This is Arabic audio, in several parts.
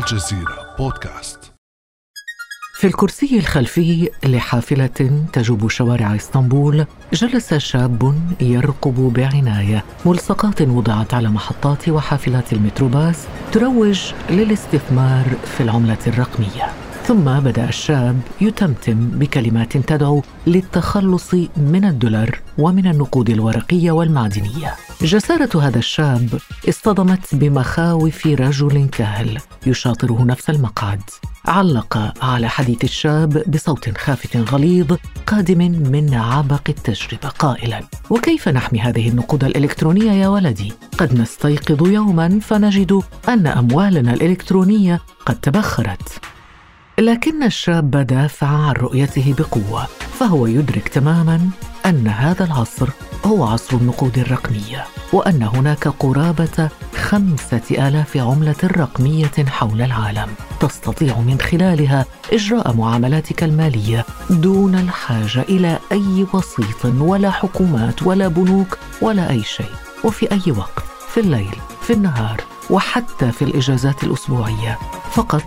الجزيرة بودكاست. في الكرسي الخلفي لحافلة تجوب شوارع إسطنبول جلس شاب يرقب بعناية. ملصقات وضعت على محطات وحافلات المتروباص تروج للاستثمار في العملة الرقمية. ثم بدأ الشاب يتمتم بكلمات تدعو للتخلص من الدولار ومن النقود الورقية والمعدنية. جسارة هذا الشاب اصطدمت بمخاوف رجل كهل يشاطره نفس المقعد. علق على حديث الشاب بصوت خافت غليظ قادم من عبق التجربة قائلا. وكيف نحمي هذه النقود الإلكترونية يا ولدي؟ قد نستيقظ يوما فنجد أن أموالنا الإلكترونية قد تبخرت. لكن الشاب دافع عن رؤيته بقوة فهو يدرك تماما أن هذا العصر هو عصر النقود الرقمية وأن هناك قرابة خمسة آلاف عملة رقمية حول العالم تستطيع من خلالها إجراء معاملاتك المالية دون الحاجة إلى أي وسيط ولا حكومات ولا بنوك ولا أي شيء وفي أي وقت في الليل في النهار وحتى في الإجازات الأسبوعية. فقط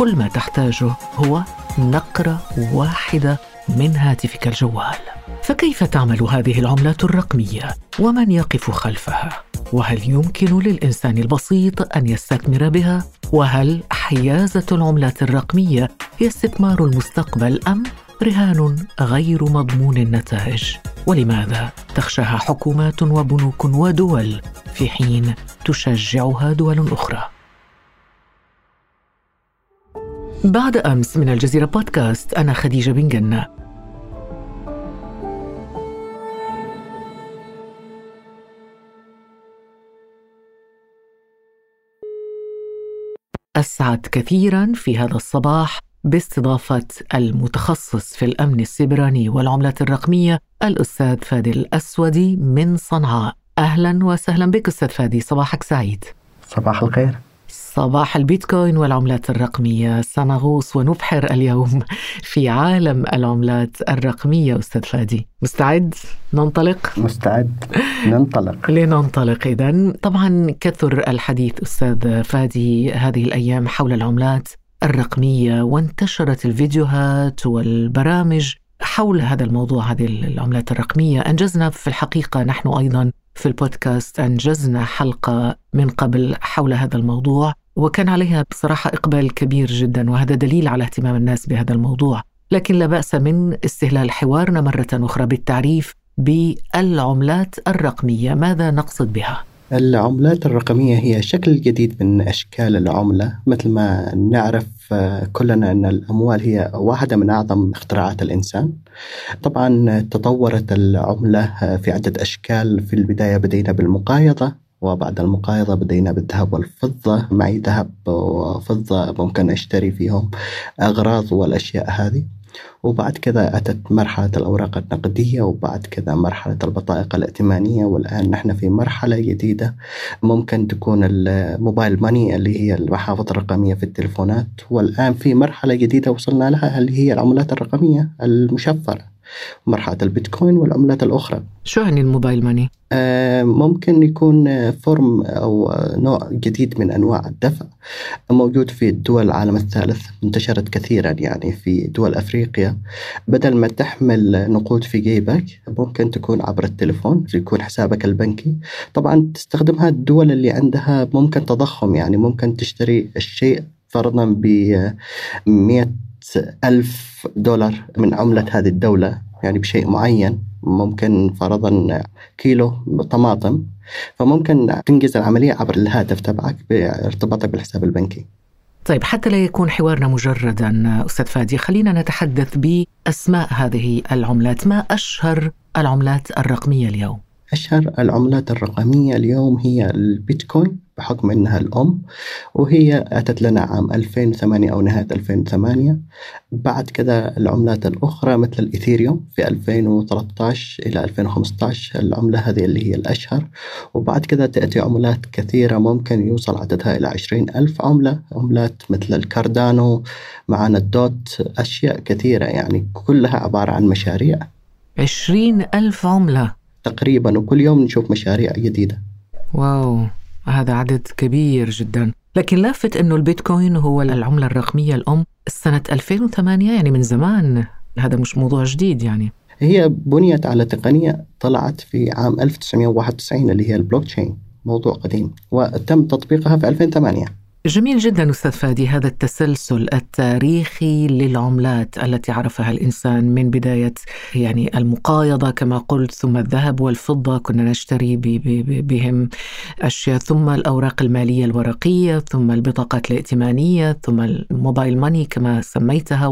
كل ما تحتاجه هو نقرة واحدة من هاتفك الجوال. فكيف تعمل هذه العملات الرقمية؟ ومن يقف خلفها؟ وهل يمكن للإنسان البسيط أن يستثمر بها؟ وهل حيازة العملات الرقمية هي استثمار المستقبل أم رهان غير مضمون النتائج؟ ولماذا تخشاها حكومات وبنوك ودول في حين تشجعها دول أخرى؟ بعد أمس من الجزيرة بودكاست أنا خديجة بن جنة. أسعد كثيرا في هذا الصباح باستضافة المتخصص في الأمن السيبراني والعملات الرقمية الأستاذ فادي الأسودي من صنعاء. أهلا وسهلا بك أستاذ فادي صباحك سعيد. صباح الخير. صباح البيتكوين والعملات الرقمية. سنغوص ونبحر اليوم في عالم العملات الرقمية أستاذ فادي. مستعد؟ ننطلق؟ مستعد. ننطلق. لننطلق. إذا طبعا كثر الحديث أستاذ فادي هذه الأيام حول العملات الرقمية وانتشرت الفيديوهات والبرامج حول هذا الموضوع هذه العملات الرقمية. أنجزنا في الحقيقة نحن أيضا في البودكاست أنجزنا حلقة من قبل حول هذا الموضوع. وكان عليها بصراحة إقبال كبير جدا وهذا دليل على اهتمام الناس بهذا الموضوع. لكن لا بأس من استهلال حوارنا مرة أخرى بالتعريف بالعملات الرقمية. ماذا نقصد بها؟ العملات الرقمية هي شكل جديد من أشكال العملة. مثل ما نعرف آه، كلنا أن الأموال هي واحدة من أعظم اختراعات الإنسان. طبعا تطورت العملة آه، في عدة أشكال. في البداية بدينا بالمقايضة. وبعد المقايضة بدينا بالذهب والفضة معي ذهب وفضة ممكن أشتري فيهم أغراض والأشياء هذه. وبعد كذا أتت مرحلة الأوراق النقدية وبعد كذا مرحلة البطائق الائتمانية. والآن نحن في مرحلة جديدة ممكن تكون الموبايل ماني اللي هي المحافظ الرقمية في التلفونات والآن في مرحلة جديدة وصلنا لها اللي هي العملات الرقمية المشفرة. مرحلة البيتكوين والعملات الأخرى. شو يعني الموبايل ماني؟ آه ممكن يكون فورم أو نوع جديد من أنواع الدفع موجود في دول العالم الثالث انتشرت كثيرا يعني في دول أفريقيا. بدل ما تحمل نقود في جيبك ممكن تكون عبر التليفون يكون حسابك البنكي. طبعا تستخدمها الدول اللي عندها ممكن تضخم يعني ممكن تشتري الشيء فرضا ب 100 ألف دولار من عملة هذه الدولة يعني بشيء معين ممكن فرضا كيلو طماطم. فممكن تنجز العملية عبر الهاتف تبعك بارتباطك بالحساب البنكي. طيب حتى لا يكون حوارنا مجردا أستاذ فادي خلينا نتحدث بأسماء هذه العملات. ما أشهر العملات الرقمية اليوم؟ أشهر العملات الرقمية اليوم هي البيتكوين بحكم أنها الأم وهي أتت لنا عام 2008 أو نهاية 2008 بعد كذا العملات الأخرى مثل الإيثيريوم في 2013 إلى 2015 العملة هذه اللي هي الأشهر. وبعد كذا تأتي عملات كثيرة ممكن يوصل عددها إلى 20 ألف عملة. عملات مثل الكاردانو معنا الدوت أشياء كثيرة يعني كلها عبارة عن مشاريع. 20 ألف عملة. تقريبا وكل يوم نشوف مشاريع جديدة. واو هذا عدد كبير جدا. لكن لافت أنه البيتكوين هو العملة الرقمية الأم سنة 2008 يعني من زمان. هذا مش موضوع جديد يعني. هي بنيت على تقنية طلعت في عام 1991 اللي هي البلوك تشين موضوع قديم وتم تطبيقها في 2008 جميل جدا أستاذ فادي هذا التسلسل التاريخي للعملات التي عرفها الإنسان من بداية يعني المقايضة كما قلت ثم الذهب والفضة كنا نشتري بهم أشياء ثم الأوراق المالية الورقية ثم البطاقات الائتمانية ثم الموبايل ماني كما سميتها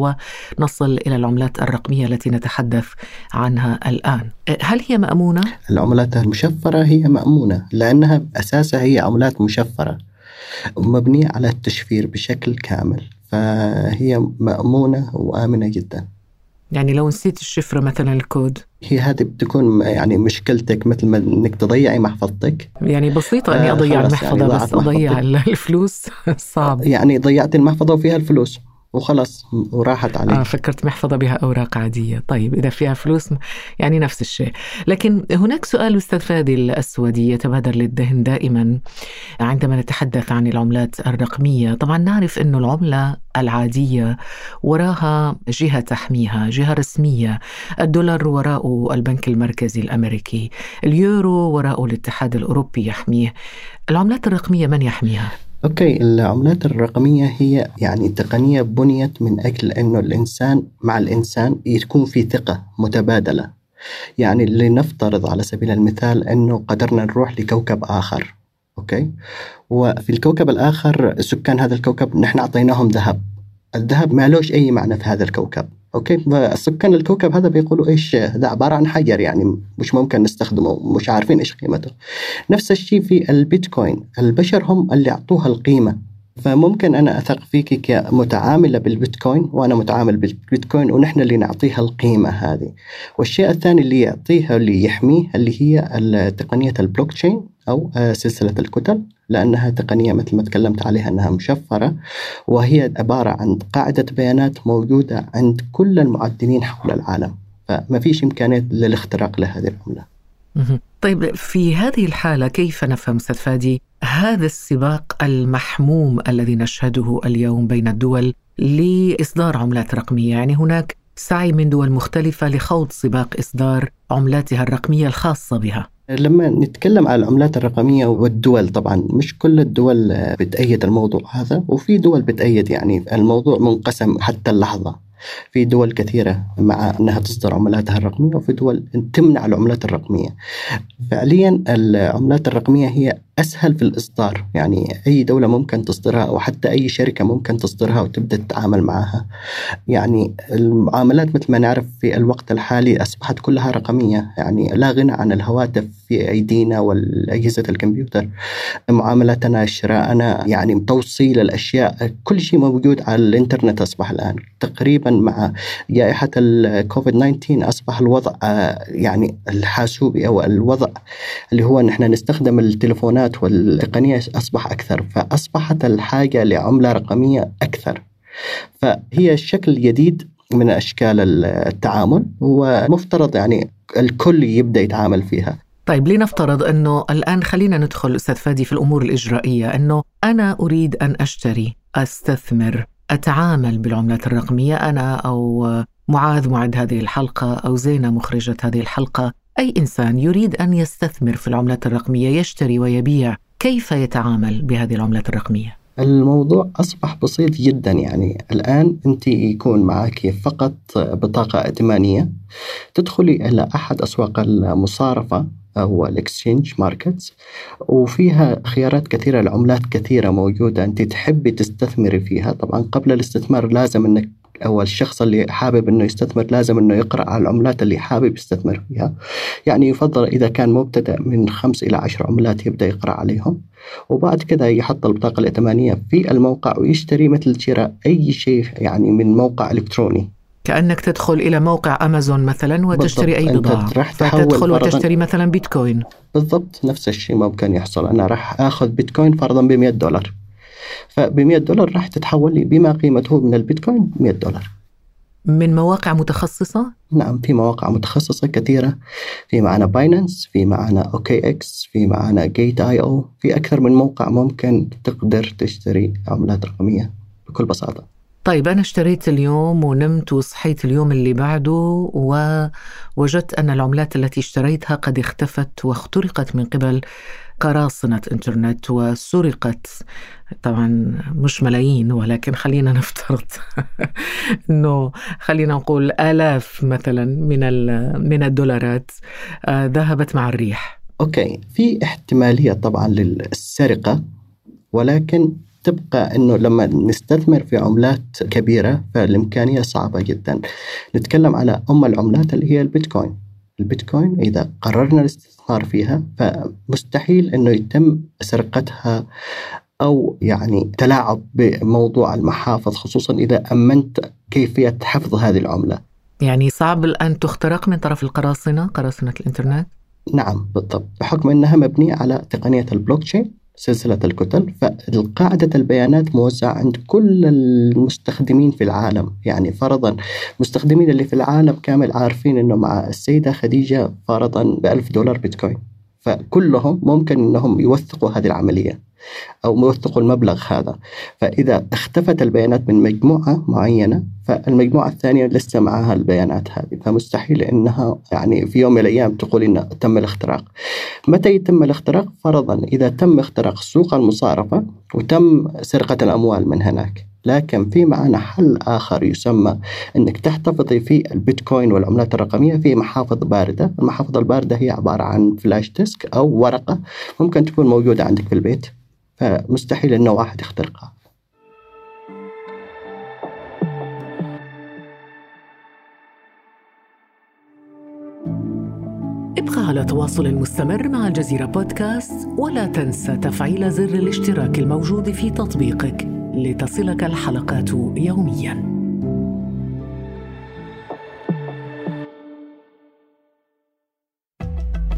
ونصل إلى العملات الرقمية التي نتحدث عنها الآن. هل هي مأمونة؟ العملات المشفرة هي مأمونة لأنها اساسها هي عملات مشفرة. مبنية على التشفير بشكل كامل فهي مأمونة وآمنة جدا. يعني لو نسيت الشفرة مثلا الكود. هي هذه بتكون يعني مشكلتك مثل ما إنك تضيعي محفظتك. يعني بسيطة إني أضيع يعني المحفظة يعني بس أضيع الفلوس. صعب. يعني ضيعت المحفظة وفيها الفلوس. وخلاص وراحت عليك. آه فكرت محفظة بها أوراق عادية. طيب إذا فيها فلوس يعني نفس الشيء. لكن هناك سؤال أستاذ فادي الأسودي يتبادر للذهن دائما عندما نتحدث عن العملات الرقمية. طبعا نعرف أن العملة العادية وراها جهة تحميها جهة رسمية. الدولار وراءه البنك المركزي الأمريكي. اليورو وراءه الاتحاد الأوروبي يحميه. العملات الرقمية من يحميها؟ okay العملات الرقمية هي يعني تقنية بنيت من أجل إنه الإنسان مع الإنسان يكون في ثقة متبادلة. يعني لنفترض على سبيل المثال إنه قدرنا نروح لكوكب آخر okay؟ وفي الكوكب الآخر سكان هذا الكوكب نحن أعطيناهم ذهب. الذهب ما لوش أي معنى في هذا الكوكب. okay سكان الكوكب هذا بيقولوا إيش؟ ده عبارة عن حجر يعني مش ممكن نستخدمه مش عارفين إيش قيمته. نفس الشيء في البيتكوين. البشر هم اللي أعطوها القيمة. فممكن أنا أثق فيك كمتعاملة بالبيتكوين وأنا متعامل بالبيتكوين ونحن اللي نعطيها القيمة هذه. والشيء الثاني اللي يعطيها اللي يحميه اللي هي تقنيه البلوك تشين أو سلسلة الكتل لأنها تقنية مثل ما تكلمت عليها أنها مشفرة وهي عبارة عن قاعدة بيانات موجودة عند كل المعدنين حول العالم. فما فيش إمكانية للاختراق لهذه العملة. طيب في هذه الحالة كيف نفهم أستاذ فادي هذا السباق المحموم الذي نشهده اليوم بين الدول لإصدار عملات رقمية؟ يعني هناك سعي من دول مختلفة لخوض سباق إصدار عملاتها الرقمية الخاصة بها. لما نتكلم على العملات الرقمية والدول طبعا مش كل الدول بتأيد الموضوع هذا وفي دول بتأيد يعني الموضوع منقسم حتى اللحظة. في دول كثيرة مع أنها تصدر عملاتها الرقمية وفي دول تمنع العملات الرقمية. فعليا العملات الرقمية هي أسهل في الإصدار. يعني أي دولة ممكن تصدرها أو حتى أي شركة ممكن تصدرها وتبدأ تتعامل معها. يعني المعاملات مثل ما نعرف في الوقت الحالي أصبحت كلها رقمية. يعني لا غنى عن الهواتف في أيدينا والأجهزة الكمبيوتر. معاملاتنا شراءنا يعني توصيل الأشياء كل شيء موجود على الإنترنت أصبح الآن. تقريبا مع جائحة الكوفيد 19 أصبح الوضع يعني الحاسوبي أو الوضع اللي هو نحن نستخدم التلفونات الخدمات والتقنية أصبح أكثر فأصبحت الحاجة لعملة رقمية أكثر. فهي شكل جديد من أشكال التعامل ومفترض يعني الكل يبدأ يتعامل فيها. طيب لنفترض إنه الآن خلينا ندخل أستاذ فادي في الأمور الإجرائية إنه أنا أريد أن أشتري أستثمر أتعامل بالعملات الرقمية أنا أو معاذ معد هذه الحلقة أو زينة مخرجة هذه الحلقة. أي إنسان يريد أن يستثمر في العملات الرقمية يشتري ويبيع كيف يتعامل بهذه العملات الرقمية؟ الموضوع أصبح بسيط جدا يعني الآن أنت يكون معك فقط بطاقة ائتمانية تدخلي إلى أحد أسواق المصارفة أو ال exchange markets وفيها خيارات كثيرة لعملات كثيرة موجودة أنت تحبي تستثمري فيها طبعا قبل الاستثمار لازم أنك أو الشخص اللي حابب إنه يستثمر لازم إنه يقرأ على العملات اللي حابب يستثمر فيها. يعني يفضل إذا كان مبتدئ من خمس إلى عشر عملات يبدأ يقرأ عليهم وبعد كذا يحط البطاقة الائتمانية في الموقع ويشتري مثل شراء أي شيء يعني من موقع إلكتروني. كأنك تدخل إلى موقع أمازون مثلا وتشتري أي بضاعة. راح فتدخل وتشتري مثلا بيتكوين. بالضبط نفس الشيء ممكن يحصل. أنا راح آخذ بيتكوين فرضا ب 100 دولار. فب 100 دولار راح تتحول لي بما قيمته من البيتكوين 100 دولار. من مواقع متخصصة؟ نعم في مواقع متخصصة كثيرة. في معنا Binance في معنا OKX في معنا Gate.io في أكثر من موقع ممكن تقدر تشتري عملات رقمية بكل بساطة. طيب أنا اشتريت اليوم ونمت وصحيت اليوم اللي بعده ووجدت أن العملات التي اشتريتها قد اختفت واخترقت من قبل قراصنة إنترنت وسرقت طبعا مش ملايين ولكن خلينا نفترض إنه خلينا نقول آلاف مثلا من من الدولارات آه، ذهبت مع الريح أوكي في احتمالية طبعا للسرقة ولكن تبقى إنه لما نستثمر في عملات كبيرة فالإمكانية صعبة جدا. نتكلم على أم العملات اللي هي البيتكوين. البيتكوين إذا قررنا الاستثمار فيها فمستحيل إنه يتم سرقتها أو يعني تلاعب بموضوع المحافظ خصوصا إذا أمنت كيفية حفظ هذه العملة. يعني صعب أن تخترق من طرف القراصنة، قراصنة الإنترنت؟ نعم بالضبط بحكم إنها مبنية على تقنية البلوك تشين سلسلة الكتل فالقاعدة البيانات موزعة عند كل المستخدمين في العالم. يعني فرضا مستخدمين اللي في العالم كامل عارفين أنه مع السيدة خديجة فرضا بألف دولار بيتكوين. فكلهم ممكن أنهم يوثقوا هذه العملية. أو يوثقوا المبلغ هذا. فإذا اختفت البيانات من مجموعة معينة فالمجموعة الثانية لسه معها البيانات هذه. فمستحيل أنها يعني في يوم من الأيام تقول إن تم الاختراق. متى يتم الاختراق؟ فرضا إذا تم اختراق سوق المصارفة وتم سرقة الأموال من هناك. لكن في معنا حل آخر يسمى أنك تحتفظي في البيتكوين والعملات الرقمية في محافظ باردة. المحافظ الباردة هي عبارة عن flash disk أو ورقة ممكن تكون موجودة عندك في البيت. فمستحيل أنه واحد يخترقها. ابقى على تواصل مستمر مع الجزيرة بودكاست ولا تنسى تفعيل زر الاشتراك الموجود في تطبيقك لتصلك الحلقات يومياً.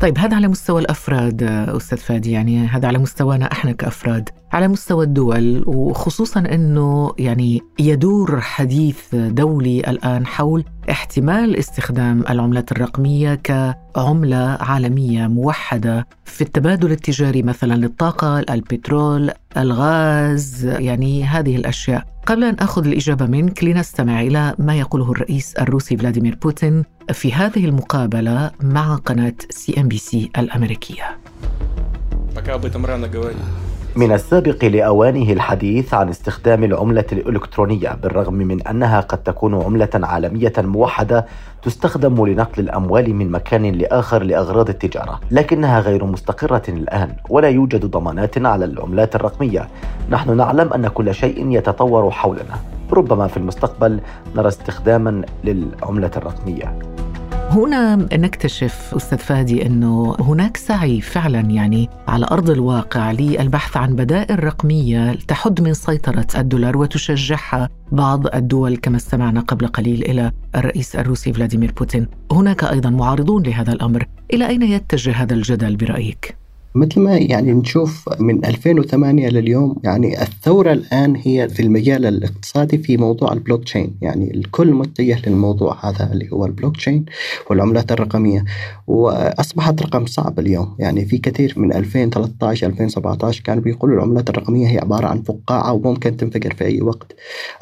طيب هذا على مستوى الأفراد أستاذ فادي يعني هذا على مستوانا إحنا كافراد على مستوى الدول وخصوصا إنه يعني يدور حديث دولي الآن حول احتمال استخدام العملات الرقمية كعملة عالمية موحدة في التبادل التجاري مثلا للطاقة، البترول، الغاز، يعني هذه الأشياء. قبل أن آخذ الإجابة منك لنستمع إلى ما يقوله الرئيس الروسي فلاديمير بوتين في هذه المقابلة مع قناة CNBC الأمريكية. من السابق لأوانه الحديث عن استخدام العملة الإلكترونية بالرغم من أنها قد تكون عملة عالمية موحدة تستخدم لنقل الأموال من مكان لآخر لأغراض التجارة لكنها غير مستقرة الآن ولا يوجد ضمانات على العملات الرقمية. نحن نعلم أن كل شيء يتطور حولنا. ربما في المستقبل نرى استخداما للعملة الرقمية. هنا نكتشف أستاذ فادي إنه هناك سعي فعلا يعني على أرض الواقع للبحث عن بدائل رقمية تحد من سيطرة الدولار وتشجعها بعض الدول كما استمعنا قبل قليل إلى الرئيس الروسي فلاديمير بوتين. هناك أيضا معارضون لهذا الأمر، إلى أين يتجه هذا الجدل برأيك؟ مثل ما يعني نشوف من 2008 لليوم يعني الثورة الآن هي في المجال الاقتصادي في موضوع البلوك تشين يعني الكل متجه للموضوع هذا اللي هو البلوك تشين والعملات الرقمية وأصبحت رقم صعب اليوم. يعني في كثير من 2013 2017 كانوا بيقولوا العملات الرقمية هي عبارة عن فقاعة وممكن تنفجر في أي وقت.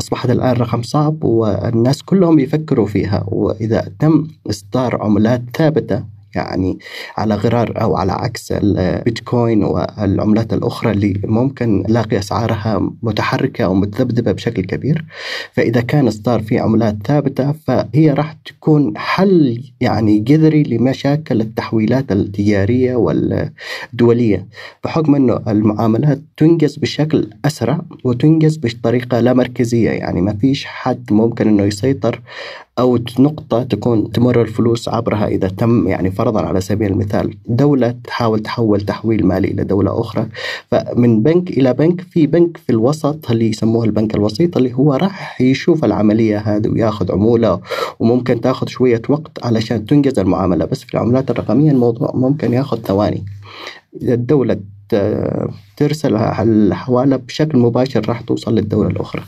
أصبحت الآن رقم صعب والناس كلهم يفكروا فيها وإذا تم إصدار عملات ثابتة يعني على غرار أو على عكس البيتكوين والعملات الأخرى اللي ممكن نلاقي أسعارها متحركة أو متذبذبه بشكل كبير. فإذا كان اصدار في عملات ثابتة فهي راح تكون حل يعني جذري لمشاكل التحويلات التجارية والدولية. بحكم إنه المعاملات تنجز بشكل أسرع وتنجز بطريقة لا مركزية يعني ما فيش حد ممكن إنه يسيطر أو نقطة تكون تمر الفلوس عبرها إذا تم يعني فرضا على سبيل المثال دولة تحاول تحول تحويل مالي إلى دولة أخرى. فمن بنك إلى بنك في بنك في الوسط اللي يسموه البنك الوسيط اللي هو راح يشوف العملية هذه وياخذ عمولة وممكن تاخذ شوية وقت علشان تنجز المعاملة. بس في العملات الرقمية الموضوع ممكن ياخذ ثواني. إذا الدولة ترسل الحوالة بشكل مباشر راح توصل للدولة الأخرى.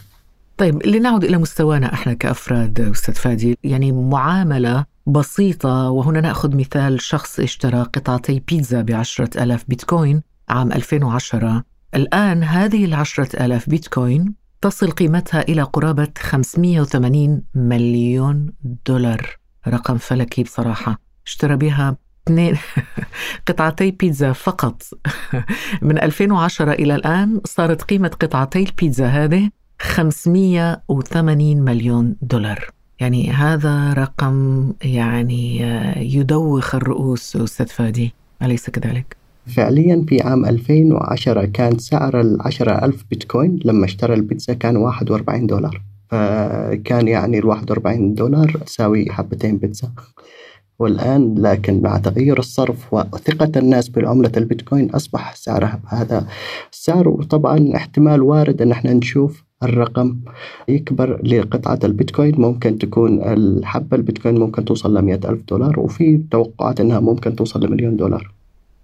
طيب لنعد إلى مستوانا إحنا كأفراد أستاذ فادي. يعني معاملة بسيطة وهنا نأخذ مثال شخص اشترى قطعتي بيتزا بعشرة ألاف بيتكوين عام 2010 الآن هذه العشرة ألاف بيتكوين تصل قيمتها إلى قرابة 580 مليون دولار. رقم فلكي بصراحة. اشترى بها اثنين قطعتي بيتزا فقط. من 2010 إلى الآن صارت قيمة قطعتي البيتزا هذه 580 مليون دولار. يعني هذا رقم يعني يدوخ الرؤوس أستاذ فادي أليس كذلك؟ فعليا في عام 2010 كان سعر ال ألف بيتكوين لما اشترى البيتزا كان 41 دولار. فكان يعني ال 41 دولار تساوي حبتين بيتزا. والآن لكن مع تغير الصرف وثقة الناس بعملة البيتكوين أصبح سعرها بهذا السعر وطبعا احتمال وارد أن إحنا نشوف الرقم يكبر لقطعة البيتكوين. ممكن تكون الحبة البيتكوين ممكن توصل ل ألف دولار وفي توقعات أنها ممكن توصل لمليون دولار.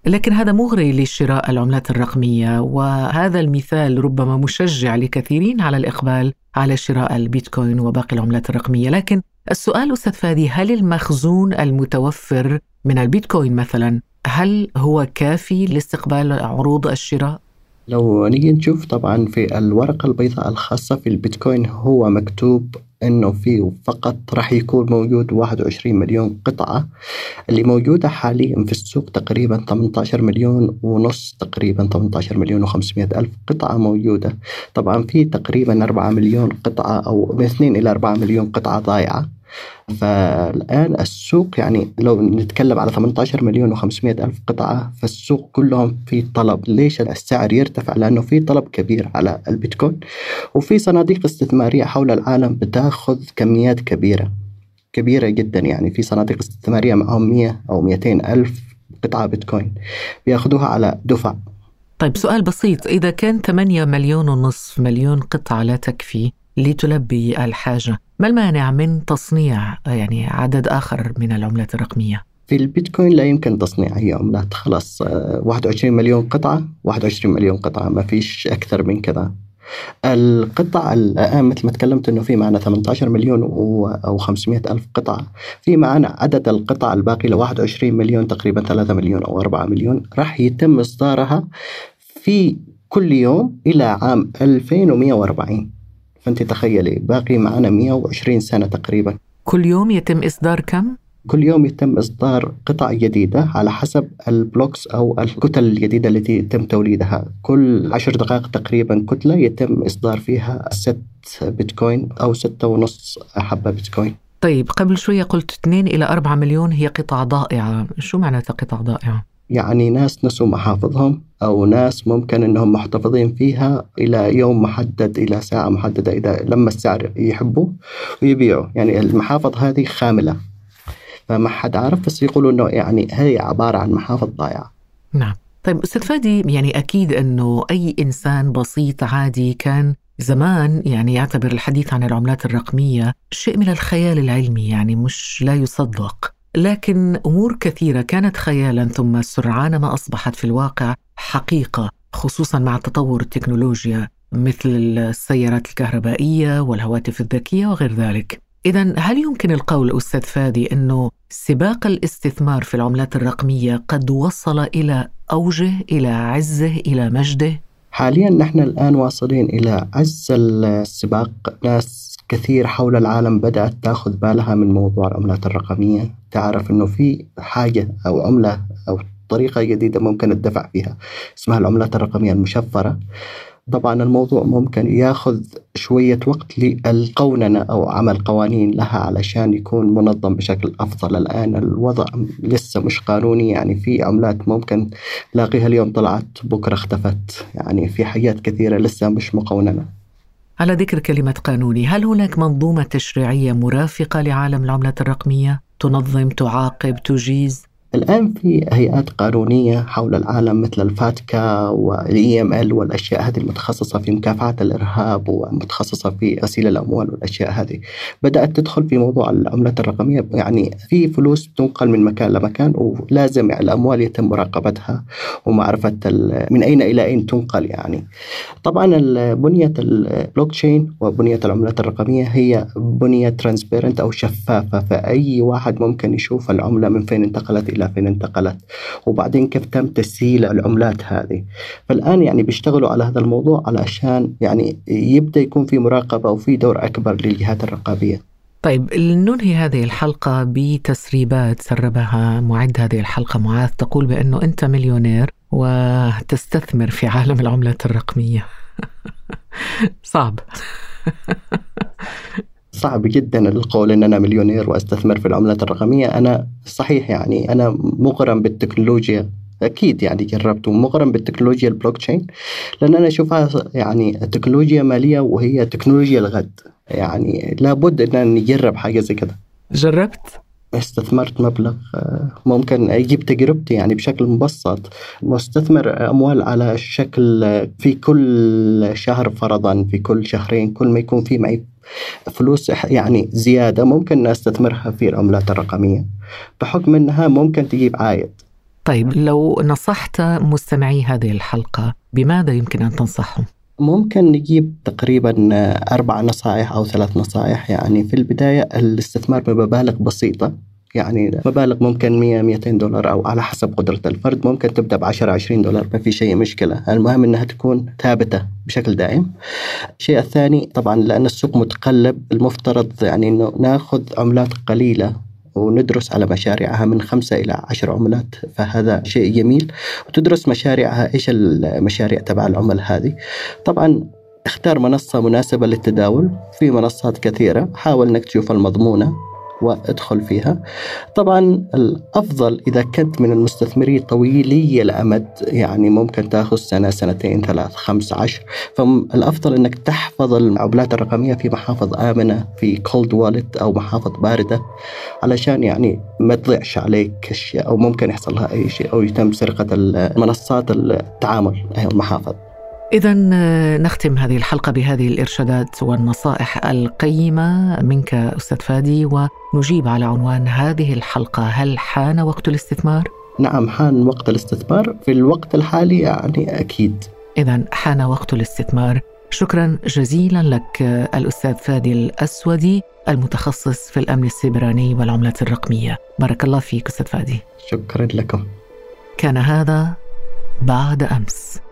لكن هذا مغري لشراء العملات الرقمية وهذا المثال ربما مشجع لكثيرين على الإقبال على شراء البيتكوين وباقي العملات الرقمية. لكن السؤال أستاذ فادي هل المخزون المتوفر من البيتكوين مثلا هل هو كافي لاستقبال عروض الشراء؟ لو نيجي نشوف طبعا في الورقة البيضاء الخاصة في البيتكوين هو مكتوب إنه في فقط راح يكون موجود 21 مليون قطعة. اللي موجودة حاليا في السوق تقريبا 18 مليون ونص تقريبا 18 مليون و500 ألف قطعة موجودة. طبعا في تقريبا 4 مليون قطعة أو من 2 إلى 4 مليون قطعة ضايعة. فالآن السوق يعني لو نتكلم على 18 مليون و500 ألف قطعة فالسوق كلهم في طلب. ليش السعر يرتفع؟ لأنه في طلب كبير على البيتكوين وفي صناديق استثمارية حول العالم بتأخذ كميات كبيرة كبيرة جدا يعني. في صناديق استثمارية معهم 100 أو 200 ألف قطعة بيتكوين بيأخذوها على دفع. طيب سؤال بسيط. إذا كان 8 مليون ونصف مليون قطعة لا تكفي لتلبي الحاجة. ما المانع من تصنيع يعني عدد آخر من العملات الرقمية؟ في البيتكوين لا يمكن تصنيع أي عملات خلاص 21 آه، مليون قطعة 21 مليون قطعة ما فيش أكثر من كذا. القطع الآن مثل ما تكلمت أنه في معنا 18 مليون أو 500 ألف قطعة. في معنا عدد القطع الباقي ل 21 مليون تقريبا 3 مليون أو 4 مليون راح يتم إصدارها في كل يوم إلى عام 2140 فأنت تخيلي باقي معنا 120 سنة تقريبا كل يوم يتم إصدار كم؟ كل يوم يتم إصدار قطع جديدة على حسب البلوكس أو الكتل الجديدة التي يتم توليدها كل عشر دقائق تقريبا كتلة يتم إصدار فيها ست بيتكوين أو ستة ونص حبة بيتكوين طيب قبل شوية قلت 2 إلى 4 مليون هي قطع ضائعة شو معناتها قطع ضائعة؟ يعني ناس نسوا محافظهم أو ناس ممكن أنهم محتفظين فيها إلى يوم محدد إلى ساعة محددة إذا لما السعر يحبوا ويبيعوا. يعني المحافظ هذه خاملة. فما حد عارف بس يقولوا أنه يعني هي عبارة عن محافظ ضايعة. نعم. طيب أستاذ فادي يعني أكيد أنه أي إنسان بسيط عادي كان زمان يعني يعتبر الحديث عن العملات الرقمية شيء من الخيال العلمي يعني مش لا يصدق. لكن أمور كثيرة كانت خيالا ثم سرعان ما أصبحت في الواقع حقيقة خصوصا مع تطور التكنولوجيا مثل السيارات الكهربائية والهواتف الذكية وغير ذلك. اذا هل يمكن القول أستاذ فادي إنه سباق الاستثمار في العملات الرقمية قد وصل إلى أوجه إلى عزه إلى مجده؟ حاليا نحن الآن واصلين إلى عز السباق ناس كثير حول العالم بدأت تأخذ بالها من موضوع العملات الرقمية. تعرف أنه في حاجة أو عملة أو طريقة جديدة ممكن الدفع فيها اسمها العملات الرقمية المشفرة. طبعا الموضوع ممكن يأخذ شوية وقت للقوننة أو عمل قوانين لها علشان يكون منظم بشكل أفضل. الآن الوضع لسه مش قانوني يعني في عملات ممكن لاقيها اليوم طلعت بكرة اختفت يعني في حاجات كثيرة لسه مش مقوننة. على ذكر كلمة قانوني هل هناك منظومة تشريعية مرافقة لعالم العملة الرقمية؟ تنظم تعاقب تجيز؟ الآن في هيئات قانونية حول العالم مثل الفاتكا والإي إم إل والأشياء هذه المتخصصة في مكافحة الإرهاب ومتخصصة في غسيل الأموال والأشياء هذه. بدأت تدخل في موضوع العملات الرقمية. يعني في فلوس تنقل من مكان لمكان ولازم الأموال يتم مراقبتها ومعرفة من أين إلى أين تنقل يعني. طبعا بنية البلوك تشين وبنية العملات الرقمية هي بنية transparent أو شفافة. فأي واحد ممكن يشوف العملة من فين انتقلت فين انتقلت وبعدين كيف تم تسييل العملات هذه. فالآن يعني بيشتغلوا على هذا الموضوع علشان يعني يبدأ يكون في مراقبة وفي دور أكبر للجهات الرقابية. طيب ننهي هذه الحلقة بتسريبات سربها معد هذه الحلقة. معاذ تقول بأنه أنت مليونير وتستثمر في عالم العملات الرقمية. صعب. صعب جدا القول إن أنا مليونير وأستثمر في العملات الرقمية. أنا صحيح يعني أنا مغرم بالتكنولوجيا أكيد يعني جربت ومغرم بالتكنولوجيا البلوك تشين لأن أنا أشوفها يعني تكنولوجيا مالية وهي تكنولوجيا الغد. يعني لابد إن نجرب حاجة زي كده. جربت؟ استثمرت مبلغ آه، ممكن أجيب تجربتي يعني بشكل مبسط. واستثمر أموال على شكل آه، في كل شهر فرضا في كل شهرين كل ما يكون في معي فلوس يعني زيادة ممكن استثمرها في العملات الرقمية بحكم إنها ممكن تجيب عائد طيب لو نصحت مستمعي هذه الحلقة بماذا يمكن أن تنصحهم؟ ممكن نجيب تقريبا أربع نصائح أو ثلاث نصائح يعني في البداية الاستثمار بمبالغ بسيطة يعني مبالغ ممكن 100 200 دولار أو على حسب قدرة الفرد. ممكن تبدأ ب 10 20 دولار ما في شيء مشكلة. المهم إنها تكون ثابتة بشكل دائم. الشيء الثاني طبعا لأن السوق متقلب المفترض يعني إنه نأخذ عملات قليلة وندرس على مشاريعها من خمسة إلى عشر عملات فهذا شيء جميل. وتدرس مشاريعها إيش المشاريع تبع العمل هذه؟ طبعا اختار منصة مناسبة للتداول. في منصات كثيرة حاول أنك تشوف المضمونة. وادخل فيها. طبعا الأفضل إذا كنت من المستثمرين طويلي الأمد يعني ممكن تأخذ سنة سنتين ثلاث خمس عشر. فالأفضل أنك تحفظ العملات الرقمية في محافظ آمنة في كولد والت أو محافظ باردة علشان يعني ما تضيعش عليك أشياء أو ممكن يحصل لها أي شيء أو يتم سرقة المنصات التعامل المحافظ. إذا آه، نختم هذه الحلقة بهذه الإرشادات والنصائح القيمة منك أستاذ فادي ونجيب على عنوان هذه الحلقة هل حان وقت الاستثمار؟ نعم حان وقت الاستثمار في الوقت الحالي يعني أكيد. إذا حان وقت الاستثمار. شكرا جزيلا لك آه، الأستاذ فادي الأسودي المتخصص في الأمن السيبراني والعملات الرقمية. بارك الله فيك أستاذ فادي. شكرا لكم. كان هذا بعد أمس.